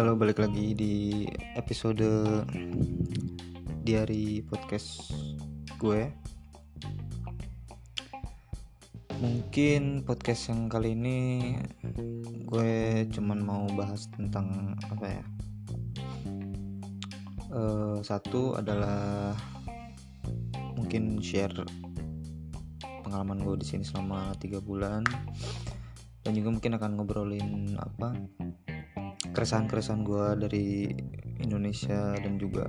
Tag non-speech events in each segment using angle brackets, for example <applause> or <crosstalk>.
Halo, balik lagi di episode di hari podcast gue. Mungkin podcast yang kali ini gue cuman mau bahas tentang apa ya? Uh, satu adalah mungkin share pengalaman gue di sini selama tiga bulan dan juga mungkin akan ngobrolin apa keresahan-keresahan gue dari Indonesia dan juga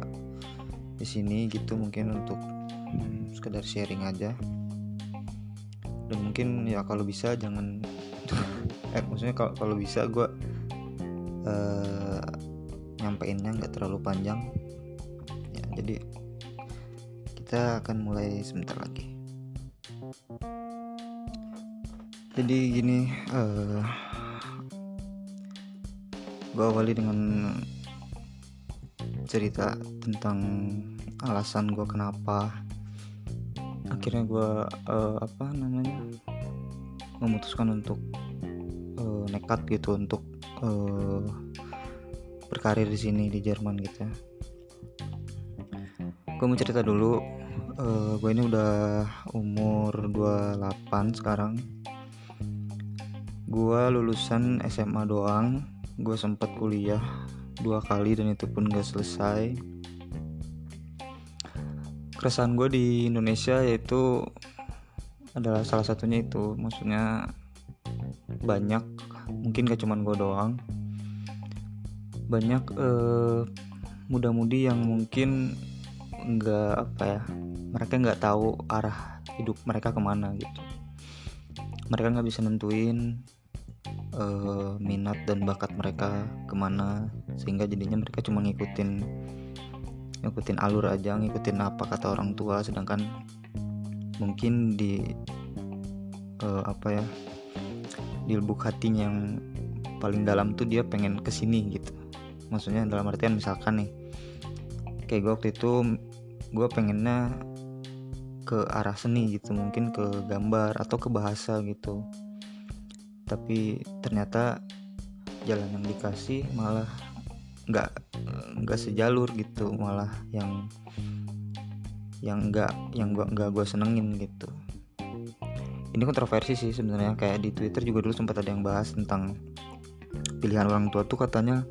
di sini gitu mungkin untuk hmm, sekedar sharing aja. Dan mungkin ya kalau bisa jangan <laughs> eh maksudnya kalau kalau bisa gue uh, nyampeinnya nggak terlalu panjang. Ya jadi kita akan mulai sebentar lagi. Jadi gini uh, gue awali dengan cerita tentang alasan gue kenapa. Akhirnya gue uh, apa namanya memutuskan untuk uh, nekat gitu untuk uh, berkarir di sini di Jerman gitu ya. Gue mau cerita dulu. Uh, gue ini udah umur 28 sekarang. Gue lulusan SMA doang gue sempat kuliah dua kali dan itu pun gak selesai. Keresahan gue di Indonesia yaitu adalah salah satunya itu. Maksudnya banyak mungkin gak cuman gue doang. Banyak eh, muda-mudi yang mungkin nggak apa ya mereka nggak tahu arah hidup mereka ke mana gitu. Mereka nggak bisa nentuin uh, minat dan bakat mereka ke mana sehingga jadinya mereka cuma ngikutin ngikutin alur aja ngikutin apa kata orang tua. Sedangkan mungkin di uh, apa ya di lubuk hatinya yang paling dalam tuh dia pengen ke sini gitu. Maksudnya dalam artian misalkan nih kayak gue waktu itu gue pengennya ke arah seni gitu mungkin ke gambar atau ke bahasa gitu tapi ternyata jalan yang dikasih malah nggak nggak sejalur gitu. Malah yang yang nggak yang gua nggak gue senengin gitu. Ini kontroversi sih sebenarnya. Kayak di Twitter juga dulu sempat ada yang bahas tentang pilihan orang tua tuh katanya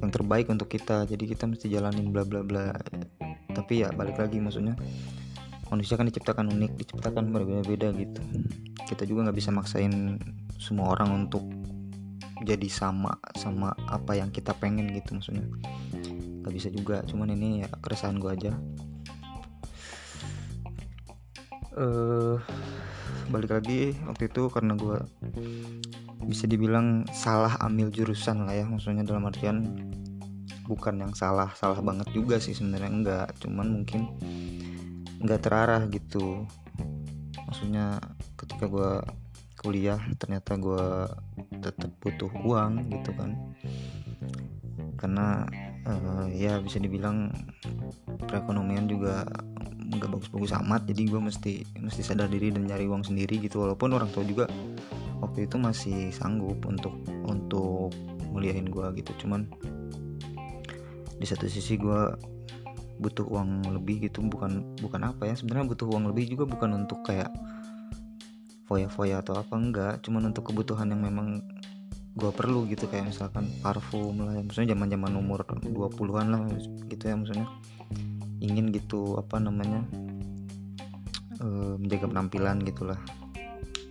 yang terbaik untuk kita. Jadi kita mesti jalanin bla bla bla. Tapi ya balik lagi maksudnya manusia kan diciptakan unik diciptakan berbeda-beda gitu. Kita juga nggak bisa maksain semua orang untuk jadi sama sama apa yang kita pengen gitu maksudnya. Nggak bisa juga cuman ini ya keresahan gue aja. Uh, balik lagi waktu itu karena gue bisa dibilang salah ambil jurusan lah ya maksudnya dalam artian bukan yang salah salah banget juga sih sebenarnya enggak. Cuman mungkin nggak terarah gitu. Maksudnya ketika gue kuliah ternyata gue tetap butuh uang gitu kan. Karena uh, ya bisa dibilang perekonomian juga nggak bagus-bagus amat jadi gue mesti mesti sadar diri dan nyari uang sendiri gitu. Walaupun orang tua juga waktu itu masih sanggup untuk untuk muliahin gue gitu. Cuman di satu sisi gue butuh uang lebih gitu bukan bukan apa ya sebenarnya butuh uang lebih juga bukan untuk kayak foya-foya atau apa enggak. Cuman untuk kebutuhan yang memang gue perlu gitu kayak misalkan parfum lah ya. Maksudnya zaman zaman umur 20-an lah gitu ya maksudnya. Ingin gitu apa namanya e, menjaga penampilan gitulah.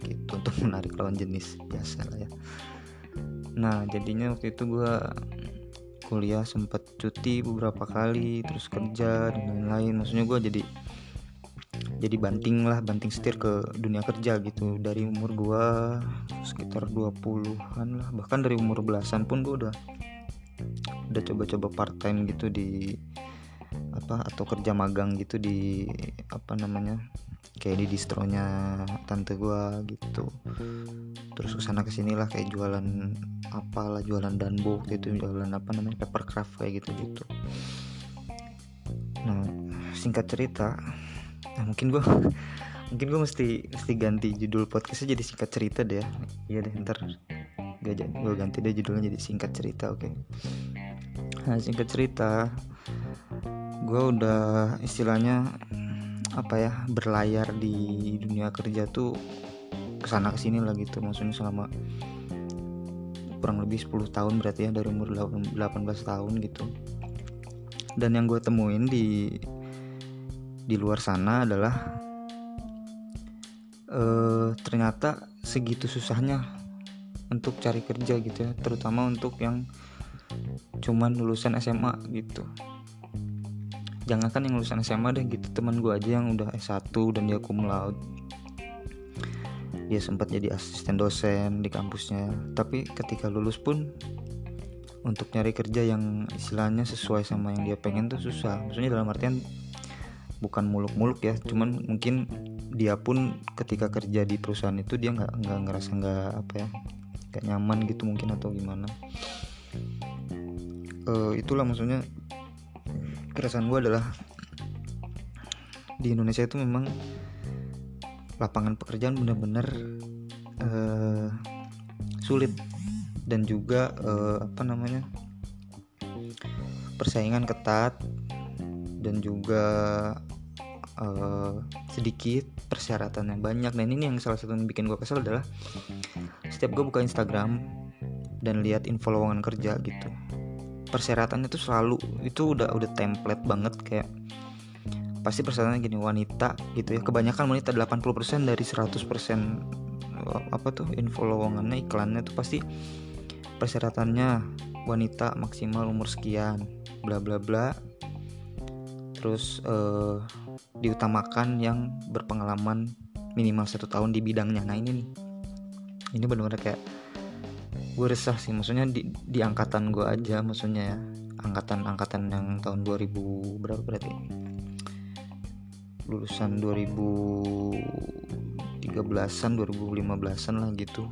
Gitu untuk <laughs> menarik lawan jenis biasa lah ya. Nah jadinya waktu itu gue kuliah sempat cuti beberapa kali terus kerja dan lain-lain. Maksudnya gue jadi jadi banting lah banting setir ke dunia kerja gitu. Dari umur gua sekitar 20-an lah bahkan dari umur belasan pun gua udah udah coba-coba part time gitu di apa atau kerja magang gitu di apa namanya kayak di distronya tante gua gitu. Terus ke sana ke sini lah kayak jualan apalah jualan danbo gitu jualan apa namanya papercraft kayak gitu gitu nah singkat cerita nah mungkin gue <laughs> mungkin gue mesti mesti ganti judul podcastnya jadi singkat cerita deh ya. Iya deh ntar gue ganti deh judulnya jadi singkat cerita oke. Okay? nah singkat cerita gue udah istilahnya apa ya berlayar di dunia kerja tuh ke sana ke sini lah gitu. Maksudnya selama kurang lebih 10 tahun berarti ya dari umur 18 tahun gitu. Dan yang gue temuin di di luar sana adalah uh, ternyata segitu susahnya untuk cari kerja gitu ya. Terutama untuk yang cuman lulusan SMA gitu. Jangankan yang lulusan SMA deh gitu. Teman gue aja yang udah S1 dan dia cum laude. Dia sempat jadi asisten dosen di kampusnya. Tapi ketika lulus pun untuk nyari kerja yang istilahnya sesuai sama yang dia pengen tuh susah. Maksudnya dalam artian bukan muluk-muluk ya cuman mungkin dia pun ketika kerja di perusahaan itu dia nggak nggak ngerasa nggak apa ya kayak nyaman gitu mungkin atau gimana. Uh, itulah maksudnya keresahan gue adalah di Indonesia itu memang lapangan pekerjaan benar-benar uh, sulit dan juga uh, apa namanya persaingan ketat dan juga uh, sedikit persyaratan yang banyak. Dan ini yang salah satu yang bikin gue kesel adalah setiap gue buka Instagram dan lihat info lowongan kerja gitu persyaratannya tuh selalu itu udah udah template banget kayak pasti persyaratannya gini wanita gitu ya. Kebanyakan wanita 80% dari 100% apa tuh info lowongannya iklannya tuh pasti persyaratannya wanita maksimal umur sekian bla bla bla. Terus uh, diutamakan yang berpengalaman minimal satu tahun di bidangnya. Nah ini nih. Ini benar-benar kayak gue resah sih. Maksudnya di, di angkatan gue aja maksudnya ya angkatan angkatan yang tahun 2000 berapa berarti? Lulusan 2013an 2015an lah gitu.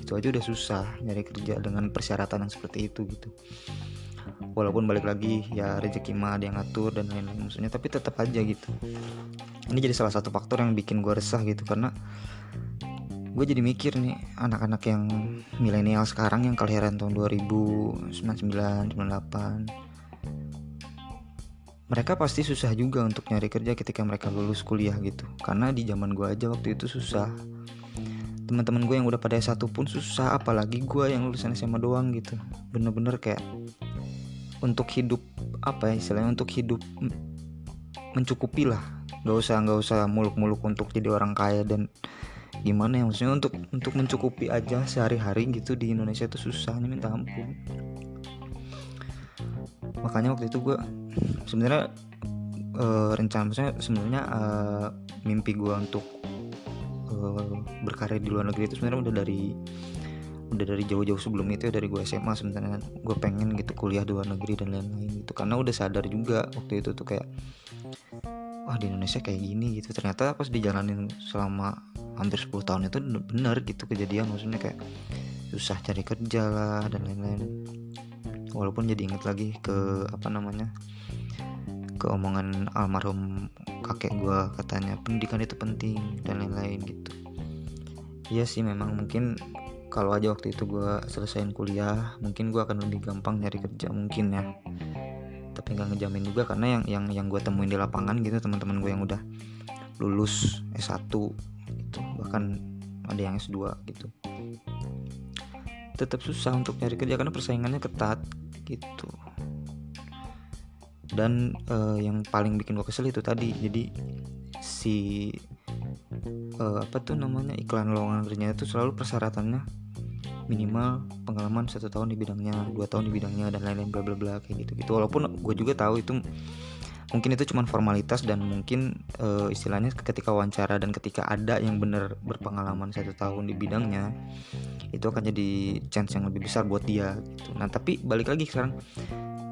Itu aja udah susah nyari kerja dengan persyaratan yang seperti itu gitu walaupun balik lagi ya rezeki mah ada yang ngatur dan lain-lain. Maksudnya tapi tetap aja gitu. Ini jadi salah satu faktor yang bikin gue resah gitu karena gue jadi mikir nih anak-anak yang milenial sekarang yang kelahiran tahun 2099 98 mereka pasti susah juga untuk nyari kerja ketika mereka lulus kuliah gitu. Karena di zaman gue aja waktu itu susah. Teman-teman gue yang udah pada satu pun susah apalagi gue yang lulusan SMA doang gitu. Bener-bener kayak untuk hidup apa ya istilahnya untuk hidup mencukupi lah. Nggak usah nggak usah muluk-muluk untuk jadi orang kaya dan gimana ya maksudnya untuk untuk mencukupi aja sehari-hari gitu di Indonesia itu susah nih minta ampun. Makanya waktu itu gue sebenarnya uh, rencana maksudnya sebenarnya uh, mimpi gue untuk uh, berkarya di luar negeri itu sebenarnya udah dari udah dari jauh-jauh sebelum itu ya dari gue SMA sebenarnya gue pengen gitu kuliah di luar negeri dan lain-lain gitu. Karena udah sadar juga waktu itu tuh kayak wah di Indonesia kayak gini gitu. Ternyata pas dijalanin selama hampir 10 tahun itu bener gitu kejadian. Maksudnya kayak susah cari kerja lah dan lain-lain. Walaupun jadi inget lagi ke apa namanya ke omongan almarhum kakek gue katanya pendidikan itu penting dan lain-lain gitu. Iya sih memang mungkin kalau aja waktu itu gue selesaiin kuliah mungkin gue akan lebih gampang nyari kerja mungkin ya. Tapi nggak ngejamin juga karena yang yang yang gue temuin di lapangan gitu teman-teman gue yang udah lulus S1 gitu. Bahkan ada yang S2 gitu. Tetap susah untuk nyari kerja karena persaingannya ketat gitu. Dan uh, yang paling bikin gue kesel itu tadi jadi si uh, apa tuh namanya iklan lowongan kerjanya itu selalu persyaratannya minimal pengalaman satu tahun di bidangnya dua tahun di bidangnya dan lain-lain bla bla bla kayak gitu gitu walaupun gue juga tahu itu mungkin itu cuma formalitas dan mungkin uh, istilahnya ketika wawancara dan ketika ada yang benar berpengalaman satu tahun di bidangnya itu akan jadi chance yang lebih besar buat dia gitu. Nah tapi balik lagi sekarang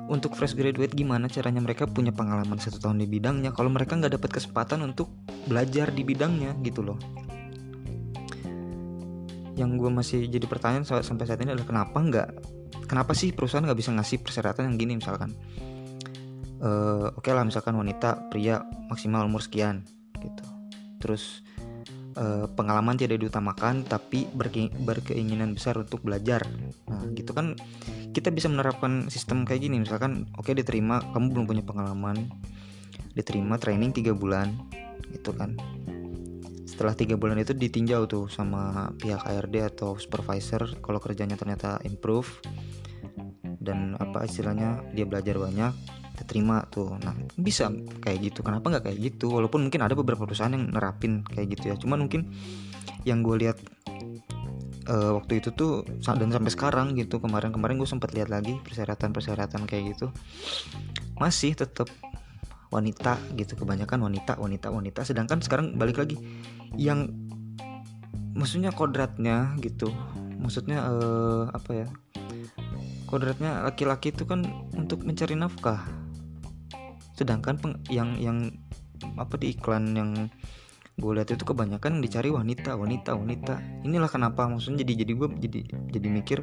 untuk fresh graduate gimana caranya mereka punya pengalaman satu tahun di bidangnya? Kalau mereka nggak dapat kesempatan untuk belajar di bidangnya gitu loh yang gue masih jadi pertanyaan sampai saat ini adalah kenapa nggak kenapa sih perusahaan nggak bisa ngasih persyaratan yang gini misalkan? Uh, oke okay lah misalkan wanita pria maksimal umur sekian gitu. Terus uh, pengalaman tidak diutamakan tapi berke berkeinginan besar untuk belajar. Nah gitu kan kita bisa menerapkan sistem kayak gini misalkan oke okay, diterima kamu belum punya pengalaman diterima training tiga bulan gitu kan setelah tiga bulan itu ditinjau tuh sama pihak ARD atau supervisor kalau kerjanya ternyata improve. Dan apa istilahnya dia belajar banyak terima tuh. Nah bisa kayak gitu. Kenapa nggak kayak gitu? Walaupun mungkin ada beberapa perusahaan yang nerapin kayak gitu ya. Cuman mungkin yang gue lihat uh, waktu itu tuh dan sampai sekarang gitu. Kemarin-kemarin gue sempat lihat lagi persyaratan-persyaratan kayak gitu. Masih tetap wanita gitu kebanyakan wanita wanita wanita. Sedangkan sekarang balik lagi yang maksudnya kodratnya gitu maksudnya uh, apa ya kodratnya laki-laki itu kan untuk mencari nafkah. Sedangkan peng, yang yang apa di iklan yang gue lihat itu kebanyakan yang dicari wanita wanita wanita. Inilah kenapa maksudnya jadi jadi gue jadi jadi mikir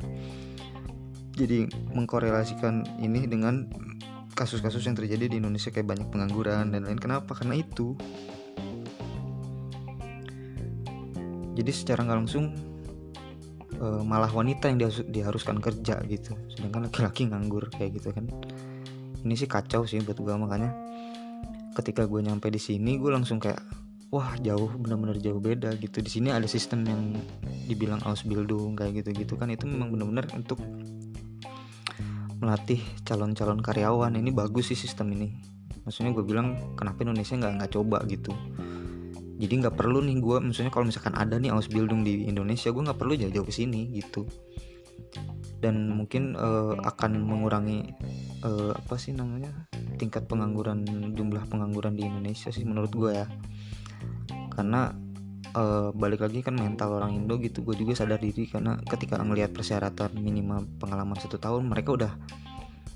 jadi mengkorelasikan ini dengan kasus-kasus yang terjadi di Indonesia kayak banyak pengangguran dan lain kenapa? Karena itu. Jadi secara nggak langsung uh, malah wanita yang diharuskan kerja gitu. Sedangkan laki-laki nganggur kayak gitu kan. Ini sih kacau sih buat gue makanya ketika gue nyampe di sini gue langsung kayak wah jauh benar-benar jauh beda gitu. Di sini ada sistem yang dibilang Ausbildung kayak gitu-gitu kan. Itu memang benar-benar untuk melatih calon-calon karyawan. Ini bagus sih sistem ini. Maksudnya gue bilang kenapa Indonesia nggak nggak coba gitu? Jadi nggak perlu nih gue misalnya kalau misalkan ada nih Ausbildung di Indonesia gue nggak perlu jauh-jauh ke sini gitu. Dan mungkin uh, akan mengurangi uh, apa sih namanya tingkat pengangguran jumlah pengangguran di Indonesia sih menurut gue ya. Karena uh, balik lagi kan mental orang Indo gitu. Gue juga sadar diri karena ketika ngelihat persyaratan minimal pengalaman satu tahun mereka udah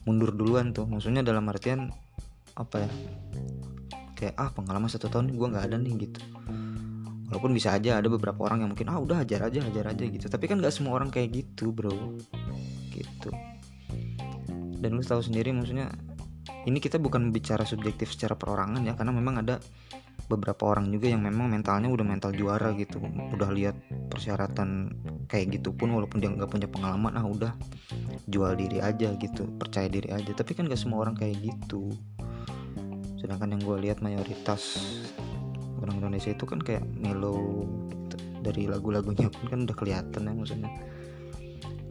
mundur duluan tuh. Maksudnya dalam artian apa ya kayak ah pengalaman satu tahun gue nggak ada nih gitu. Walaupun bisa aja ada beberapa orang yang mungkin ah udah ajar aja ajar aja gitu. Tapi kan nggak semua orang kayak gitu bro. Gitu. Dan lu tahu sendiri maksudnya ini kita bukan bicara subjektif secara perorangan ya karena memang ada beberapa orang juga yang memang mentalnya udah mental juara gitu. Udah lihat persyaratan kayak gitu pun walaupun dia nggak punya pengalaman ah udah jual diri aja gitu percaya diri aja. Tapi kan gak semua orang kayak gitu. Sedangkan yang gue lihat mayoritas orang Indonesia itu kan kayak melo gitu. dari lagu-lagunya pun kan udah kelihatan ya maksudnya.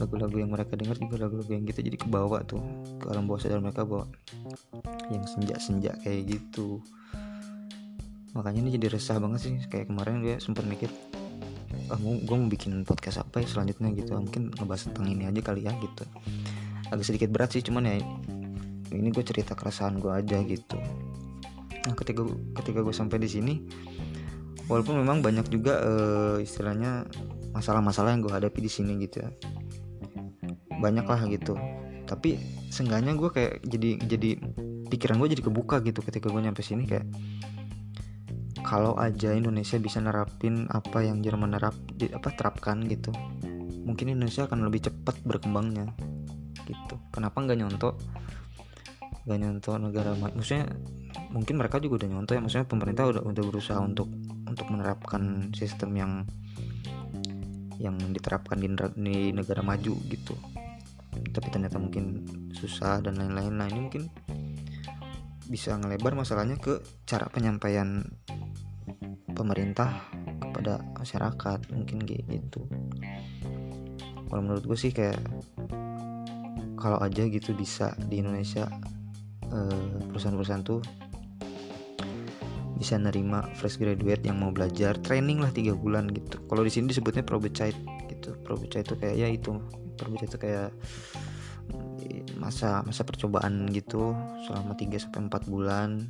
Lagu-lagu yang mereka dengar juga lagu-lagu yang gitu jadi kebawa tuh. Ke alam bawah sadar mereka bawa yang senja-senja kayak gitu makanya ini jadi resah banget sih kayak kemarin gue sempat mikir ah mau gue mau bikin podcast apa ya selanjutnya gitu mungkin ngebahas tentang ini aja kali ya gitu. Agak sedikit berat sih cuman ya ini gue cerita keresahan gue aja gitu. Nah ketika ketika gue sampai di sini walaupun memang banyak juga uh, istilahnya masalah-masalah yang gue hadapi di sini gitu ya. Banyak lah gitu. Tapi seenggaknya gue kayak jadi jadi pikiran gue jadi kebuka gitu ketika gue nyampe sini kayak kalau aja Indonesia bisa nerapin apa yang Jerman nerap di, apa terapkan gitu. Mungkin Indonesia akan lebih cepat berkembangnya gitu. Kenapa nggak nyontok nggak nyontok negara maksudnya mungkin mereka juga udah nyontoh ya. Maksudnya pemerintah udah udah berusaha untuk untuk menerapkan sistem yang yang diterapkan di, di negara maju gitu. Tapi ternyata mungkin susah dan lain-lain. Nah ini mungkin bisa ngelebar masalahnya ke cara penyampaian pemerintah kepada masyarakat mungkin gitu. Kalau menurut gue sih kayak kalau aja gitu bisa di Indonesia eh, perusahaan-perusahaan tuh bisa nerima fresh graduate yang mau belajar training lah tiga bulan gitu. Kalau di sini disebutnya probecite gitu. Probecite itu kayak ya itu probecite itu kayak masa masa percobaan gitu selama 3 sampai empat bulan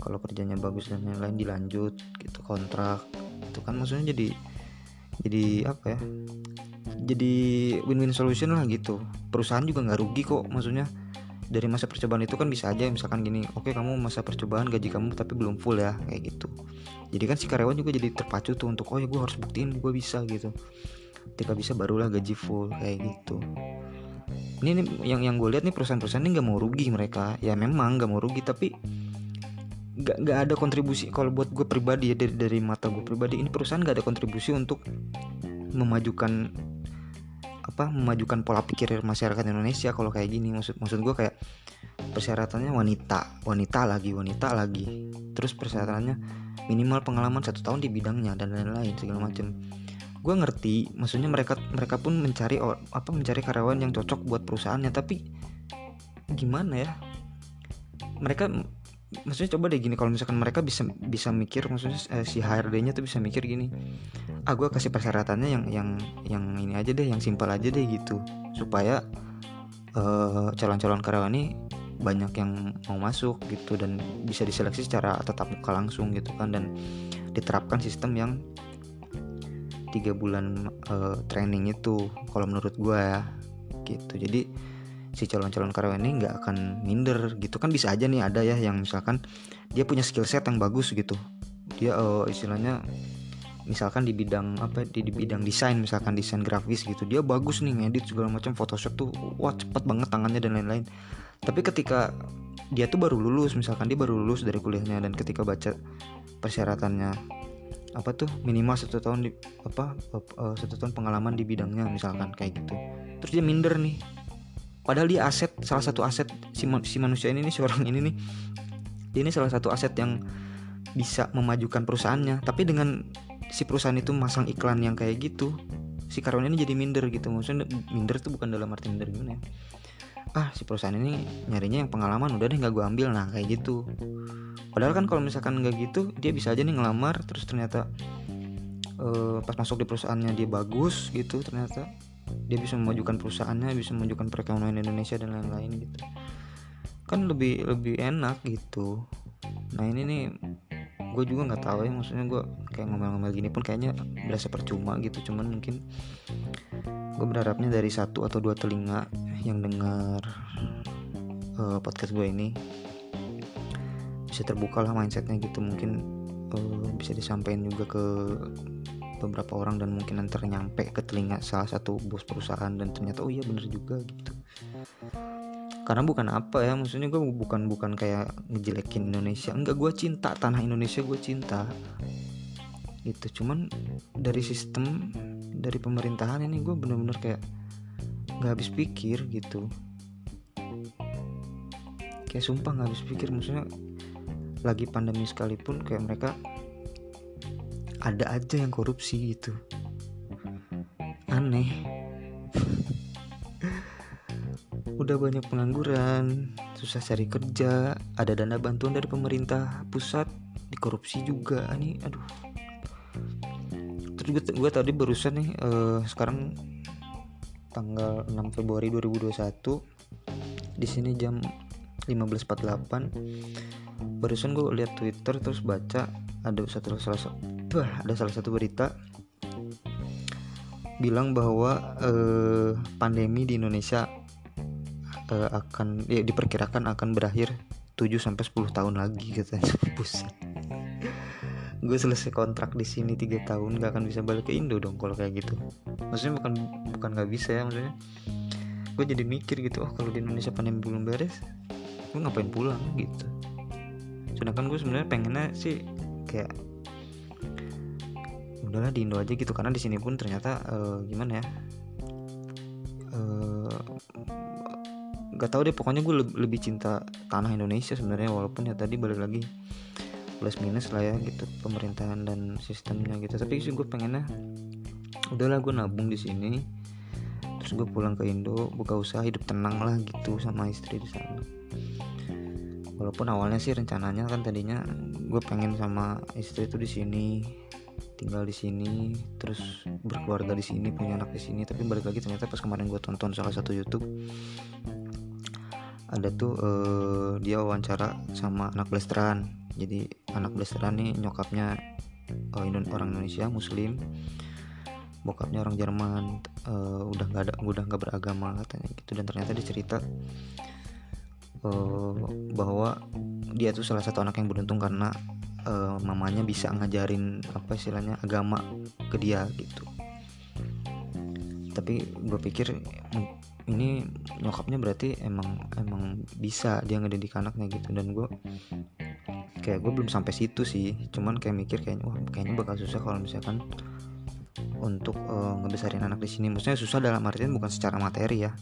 kalau kerjanya bagus dan lain-lain dilanjut gitu kontrak itu kan. Maksudnya jadi jadi apa ya jadi win-win solution lah gitu. Perusahaan juga nggak rugi kok maksudnya. Dari masa percobaan itu kan bisa aja misalkan gini oke okay, kamu masa percobaan gaji kamu tapi belum full ya kayak gitu. Jadi kan si karyawan juga jadi terpacu tuh untuk oh ya gue harus buktiin gue bisa gitu. Ketika bisa barulah gaji full kayak gitu. Ini, nih yang yang gue lihat nih perusahaan-perusahaan ini nggak mau rugi mereka. Ya memang nggak mau rugi tapi nggak nggak ada kontribusi. Kalau buat gue pribadi ya dari dari mata gue pribadi ini perusahaan nggak ada kontribusi untuk memajukan apa memajukan pola pikir masyarakat Indonesia kalau kayak gini. Maksud maksud gue kayak persyaratannya wanita wanita lagi wanita lagi. Terus persyaratannya minimal pengalaman satu tahun di bidangnya dan lain-lain segala macam. Gue ngerti maksudnya mereka mereka pun mencari apa mencari karyawan yang cocok buat perusahaannya. Tapi gimana ya? Mereka maksudnya coba deh gini kalau misalkan mereka bisa bisa mikir maksudnya eh, si HRD-nya tuh bisa mikir gini ah gue kasih persyaratannya yang yang yang ini aja deh yang simpel aja deh gitu. Supaya eh, calon-calon karyawan ini banyak yang mau masuk gitu dan bisa diseleksi secara tetap muka langsung gitu kan dan diterapkan sistem yang tiga bulan uh, training itu kalau menurut gue ya gitu. Jadi si calon-calon karyawan ini nggak akan minder gitu. Kan bisa aja nih ada ya yang misalkan dia punya skill set yang bagus gitu. Dia uh, istilahnya misalkan di bidang apa di, di bidang desain misalkan desain grafis gitu dia bagus nih ngedit segala macam Photoshop tuh wah cepet banget tangannya dan lain-lain. Tapi ketika dia tuh baru lulus misalkan dia baru lulus dari kuliahnya dan ketika baca persyaratannya apa tuh minimal satu tahun di apa uh, satu tahun pengalaman di bidangnya misalkan kayak gitu terus dia minder nih padahal dia aset salah satu aset si, si manusia ini nih seorang ini nih. Dia ini salah satu aset yang bisa memajukan perusahaannya. Tapi dengan si perusahaan itu masang iklan yang kayak gitu si karyawan ini jadi minder gitu. Maksudnya minder tuh bukan dalam arti minder gimana ya? Ah si perusahaan ini nyarinya yang pengalaman. Udah deh nggak gue ambil. Nah kayak gitu. Padahal kan kalau misalkan nggak gitu dia bisa aja nih ngelamar. Terus ternyata uh, pas masuk di perusahaannya dia bagus gitu ternyata dia bisa memajukan perusahaannya bisa memajukan perekonomian Indonesia dan lain-lain gitu. Kan lebih lebih enak gitu. Nah ini nih gue juga nggak tahu ya maksudnya gue kayak ngomel-ngomel gini pun kayaknya berasa percuma gitu. Cuman mungkin gue berharapnya dari satu atau dua telinga yang dengar uh, podcast gue ini bisa terbuka lah mindsetnya gitu. Mungkin uh, bisa disampaikan juga ke beberapa orang dan mungkin nanti nyampe ke telinga salah satu bos perusahaan dan ternyata oh iya bener juga gitu. Karena bukan apa ya maksudnya gue bukan bukan kayak ngejelekin Indonesia. Enggak gue cinta tanah Indonesia gue cinta. Itu cuman dari sistem dari pemerintahan ini gue bener-bener kayak nggak habis pikir gitu. Kayak sumpah nggak habis pikir maksudnya lagi pandemi sekalipun kayak mereka ada aja yang korupsi gitu. Aneh. <laughs> Udah banyak pengangguran susah cari kerja ada dana bantuan dari pemerintah pusat dikorupsi juga. Ini aduh. Terus gue, tadi barusan nih uh, sekarang tanggal 6 Februari 2021 di sini jam 15.48 barusan gue lihat Twitter terus baca ada satu salah wah ada salah satu berita bilang bahwa eh, pandemi di Indonesia eh, akan ya, diperkirakan akan berakhir 7 sampai 10 tahun lagi katanya. <laughs> Buset. gue selesai kontrak di sini tiga tahun gak akan bisa balik ke Indo dong kalau kayak gitu. Maksudnya bukan bukan gak bisa ya maksudnya. Gue jadi mikir gitu, oh kalau di Indonesia pandemi belum beres, gue ngapain pulang gitu. Sedangkan gue sebenarnya pengennya sih kayak udahlah di Indo aja gitu. Karena di sini pun ternyata uh, gimana ya uh, tau deh pokoknya gue lebih cinta tanah Indonesia sebenarnya. Walaupun ya tadi balik lagi plus minus lah ya gitu pemerintahan dan sistemnya gitu. Tapi sih gue pengennya udahlah gue nabung di sini terus gue pulang ke Indo buka usaha hidup tenang lah gitu sama istri di sana. Walaupun awalnya sih rencananya kan tadinya gue pengen sama istri itu di sini tinggal di sini terus berkeluarga di sini punya anak di sini. Tapi balik lagi ternyata pas kemarin gue tonton salah satu YouTube ada tuh uh, dia wawancara sama anak blasteran jadi anak blasteran nih nyokapnya uh, orang Indonesia Muslim. Bokapnya orang Jerman uh, udah nggak ada udah nggak beragama katanya gitu. Dan ternyata dia cerita uh, bahwa dia tuh salah satu anak yang beruntung karena uh, mamanya bisa ngajarin apa istilahnya agama ke dia gitu. Tapi gue pikir ini nyokapnya berarti emang emang bisa dia ngedidik anaknya gitu. Dan gue kayak gue belum sampai situ sih. Cuman kayak mikir kayaknya wah kayaknya bakal susah kalau misalkan untuk uh, ngebesarin anak di sini. Maksudnya susah dalam artian bukan secara materi ya.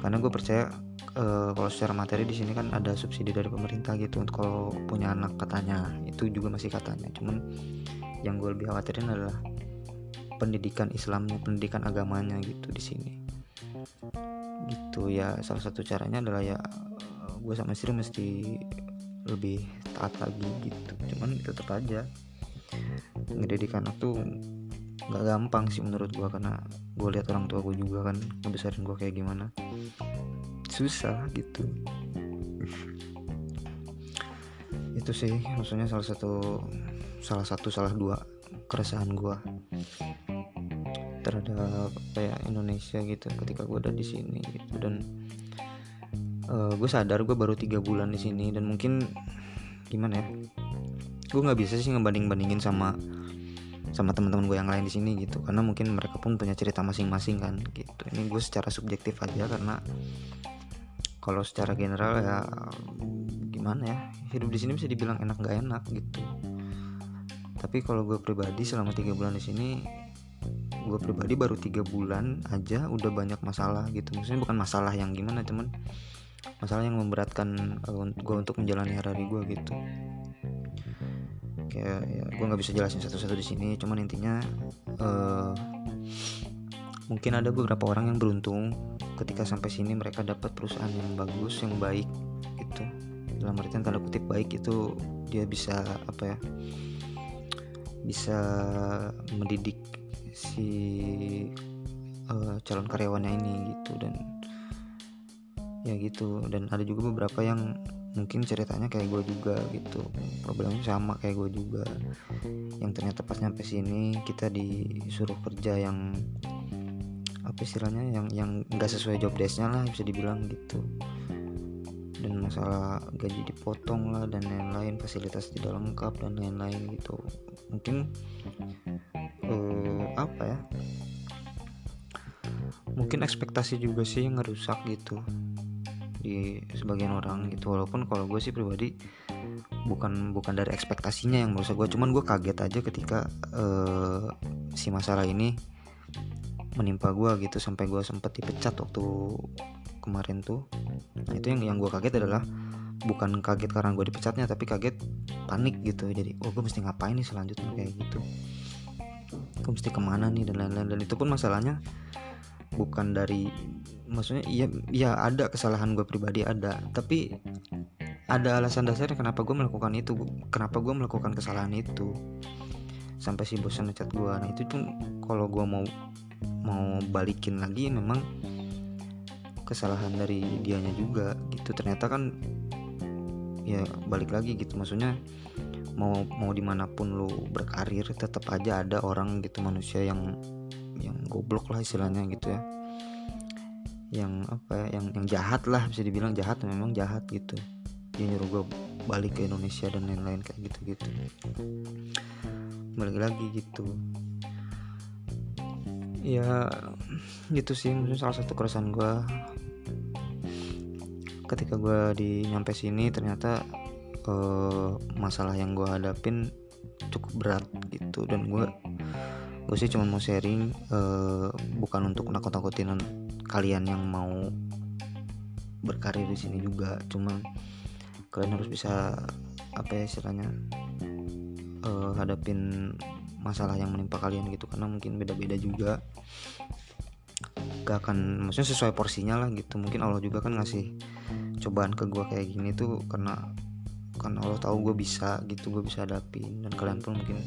Karena gue percaya uh, kalau secara materi di sini kan ada subsidi dari pemerintah gitu untuk kalau punya anak katanya. Itu juga masih katanya. Cuman yang gue lebih khawatirin adalah pendidikan Islamnya pendidikan agamanya gitu di sini. Gitu ya salah satu caranya adalah ya gue sama istri mesti lebih taat lagi gitu. Cuman tetap aja ngedidik anak tuh nggak gampang sih menurut gue karena gue lihat orang tua gue juga kan ngebesarin gue kayak gimana susah gitu. Itu sih maksudnya salah satu salah satu salah dua keresahan gue terhadap kayak Indonesia gitu ketika gue udah di sini gitu. Dan uh, gue sadar gue baru tiga bulan di sini dan mungkin gimana ya gue nggak bisa sih ngebanding bandingin sama sama teman-teman gue yang lain di sini gitu. Karena mungkin mereka pun punya cerita masing-masing kan gitu. Ini gue secara subjektif aja karena kalau secara general ya gimana ya hidup di sini bisa dibilang enak gak enak gitu. Tapi kalau gue pribadi selama tiga bulan di sini gue pribadi baru tiga bulan aja udah banyak masalah gitu. Maksudnya bukan masalah yang gimana teman masalah yang memberatkan eh, gue untuk menjalani hari-hari gue gitu. Kayak ya gue nggak bisa jelasin satu-satu di sini cuman intinya uh, mungkin ada beberapa orang yang beruntung ketika sampai sini mereka dapat perusahaan yang bagus yang baik gitu. Dalam artian tanda kutip baik itu dia bisa apa ya bisa mendidik si uh, calon karyawannya ini gitu. Dan ya gitu. Dan ada juga beberapa yang mungkin ceritanya kayak gue juga gitu. Problemnya sama kayak gue juga. Yang ternyata pas nyampe sini kita disuruh kerja yang istilahnya yang yang nggak sesuai job desknya lah bisa dibilang gitu. Dan masalah gaji dipotong lah dan lain-lain fasilitas tidak lengkap dan lain-lain gitu. Mungkin uh, apa ya? Mungkin ekspektasi juga sih yang ngerusak gitu di sebagian orang gitu. Walaupun kalau gue sih pribadi bukan bukan dari ekspektasinya yang merusak gue cuman gue kaget aja ketika uh, si masalah ini menimpa gue gitu sampai gue sempet dipecat waktu kemarin tuh. Nah itu yang yang gue kaget adalah bukan kaget karena gue dipecatnya tapi kaget panik gitu. Jadi oh gue mesti ngapain nih selanjutnya kayak gitu? Gue mesti ke mana nih dan lain-lain. Dan itu pun masalahnya bukan dari maksudnya iya ya ada kesalahan gue pribadi ada. Tapi ada alasan dasarnya kenapa gue melakukan itu kenapa gue melakukan kesalahan itu. Sampai si bosan ngecat gue nah itu pun kalau gue mau mau balikin lagi memang kesalahan dari dianya juga gitu. Ternyata kan ya balik lagi gitu. Maksudnya mau mau di mana pun lu berkarir tetap aja ada orang gitu manusia yang yang goblok lah istilahnya gitu ya. Yang apa ya yang yang jahat lah bisa dibilang jahat memang jahat gitu. Dia nyuruh gue balik ke Indonesia dan lain-lain kayak gitu gitu balik lagi gitu ya gitu sih mungkin salah satu keresahan gue ketika gue di nyampe sini ternyata uh, masalah yang gue hadapin cukup berat gitu. Dan gue gue sih cuma mau sharing uh, bukan untuk nakut-nakutin kalian yang mau berkarir di sini juga. Cuma kalian harus bisa apa ya istilahnya uh, hadapin masalah yang menimpa kalian gitu karena mungkin beda-beda juga. Gak akan maksudnya sesuai porsinya lah gitu. Mungkin Allah juga kan ngasih cobaan ke gue kayak gini tuh karena karena Allah tahu gue bisa gitu gue bisa hadapin. Dan kalian pun mungkin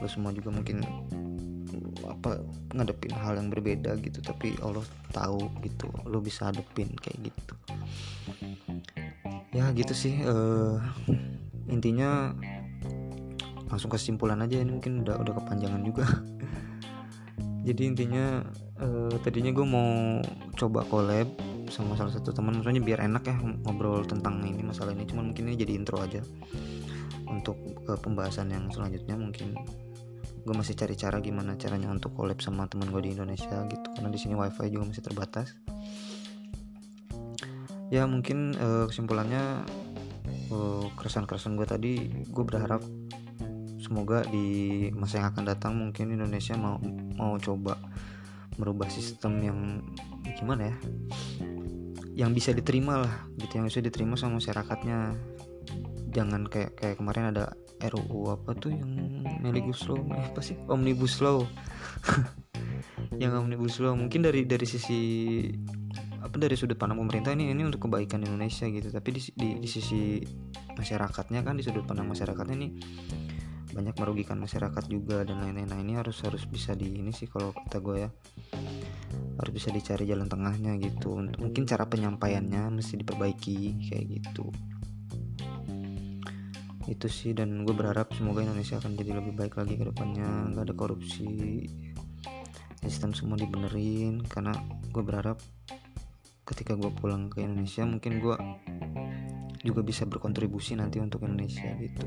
lo semua juga mungkin apa ngadepin hal yang berbeda gitu. Tapi Allah tahu gitu lo bisa hadepin kayak gitu. Ya gitu sih uh, intinya langsung kesimpulan aja ini mungkin udah udah kepanjangan juga. <laughs> Jadi intinya uh, tadinya gue mau coba collab sama salah satu teman maksudnya biar enak ya ngobrol tentang ini masalah ini. Cuman mungkin ini jadi intro aja untuk uh, pembahasan yang selanjutnya mungkin. Gue masih cari cara gimana caranya untuk collab sama teman gue di Indonesia gitu karena di sini wifi juga masih terbatas. Ya mungkin uh, kesimpulannya uh, keresahan-keresahan gue tadi gue berharap semoga di masa yang akan datang mungkin Indonesia mau mau coba merubah sistem yang gimana ya? Yang bisa diterima lah gitu yang bisa diterima sama masyarakatnya. Jangan kayak kayak kemarin ada RUU apa tuh yang Meligus Law eh, apa sih? Omnibus Law. <laughs> Yang Omnibus Law. Mungkin dari dari sisi apa dari sudut pandang pemerintah ini ini untuk kebaikan Indonesia gitu. Tapi di, di, di sisi masyarakatnya kan di sudut pandang masyarakatnya ini banyak merugikan masyarakat juga dan lain-lain. Nah ini harus harus bisa di ini sih kalau kata gue ya. Harus bisa dicari jalan tengahnya gitu. Mungkin cara penyampaiannya mesti diperbaiki kayak gitu. Itu sih dan gue berharap semoga Indonesia akan jadi lebih baik lagi ke depannya. Nggak ada korupsi. Sistem semua dibenerin karena gue berharap ketika gue pulang ke Indonesia mungkin gue juga bisa berkontribusi nanti untuk Indonesia gitu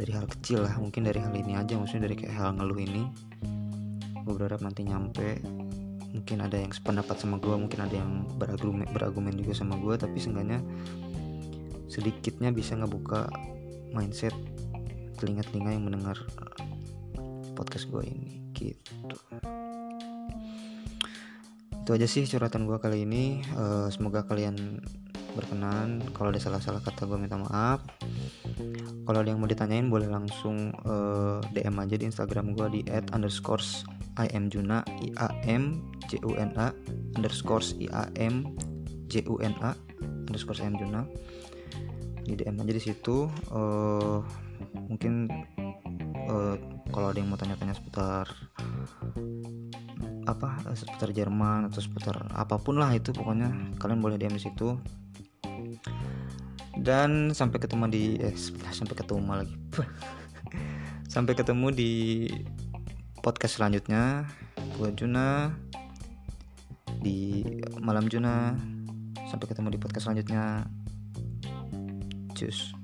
dari hal kecil lah mungkin dari hal ini aja maksudnya dari kayak hal ngeluh ini. Gue berharap nanti nyampe. Mungkin ada yang sependapat sama gue mungkin ada yang berargumen berargumen juga sama gue tapi seenggaknya sedikitnya bisa ngebuka mindset telinga-telinga yang mendengar podcast gue ini gitu. Itu aja sih curhatan gue kali ini. Uh, semoga kalian berkenan. Kalau ada salah-salah kata gue minta maaf kalau ada yang mau ditanyain boleh langsung uh, eh, DM aja di Instagram gue di at underscores imjuna i a m j u n a underscores i a m j u n a underscores imjuna di DM aja di situ uh, mungkin uh, kalau ada yang mau tanya-tanya seputar apa seputar Jerman atau seputar apa pun lah itu pokoknya kalian boleh DM di situ dan sampai ketemu di eh sampai ketemu lagi. <laughs> Sampai ketemu di podcast selanjutnya. Buat Juna di malam Juna. Sampai ketemu di podcast selanjutnya. Cus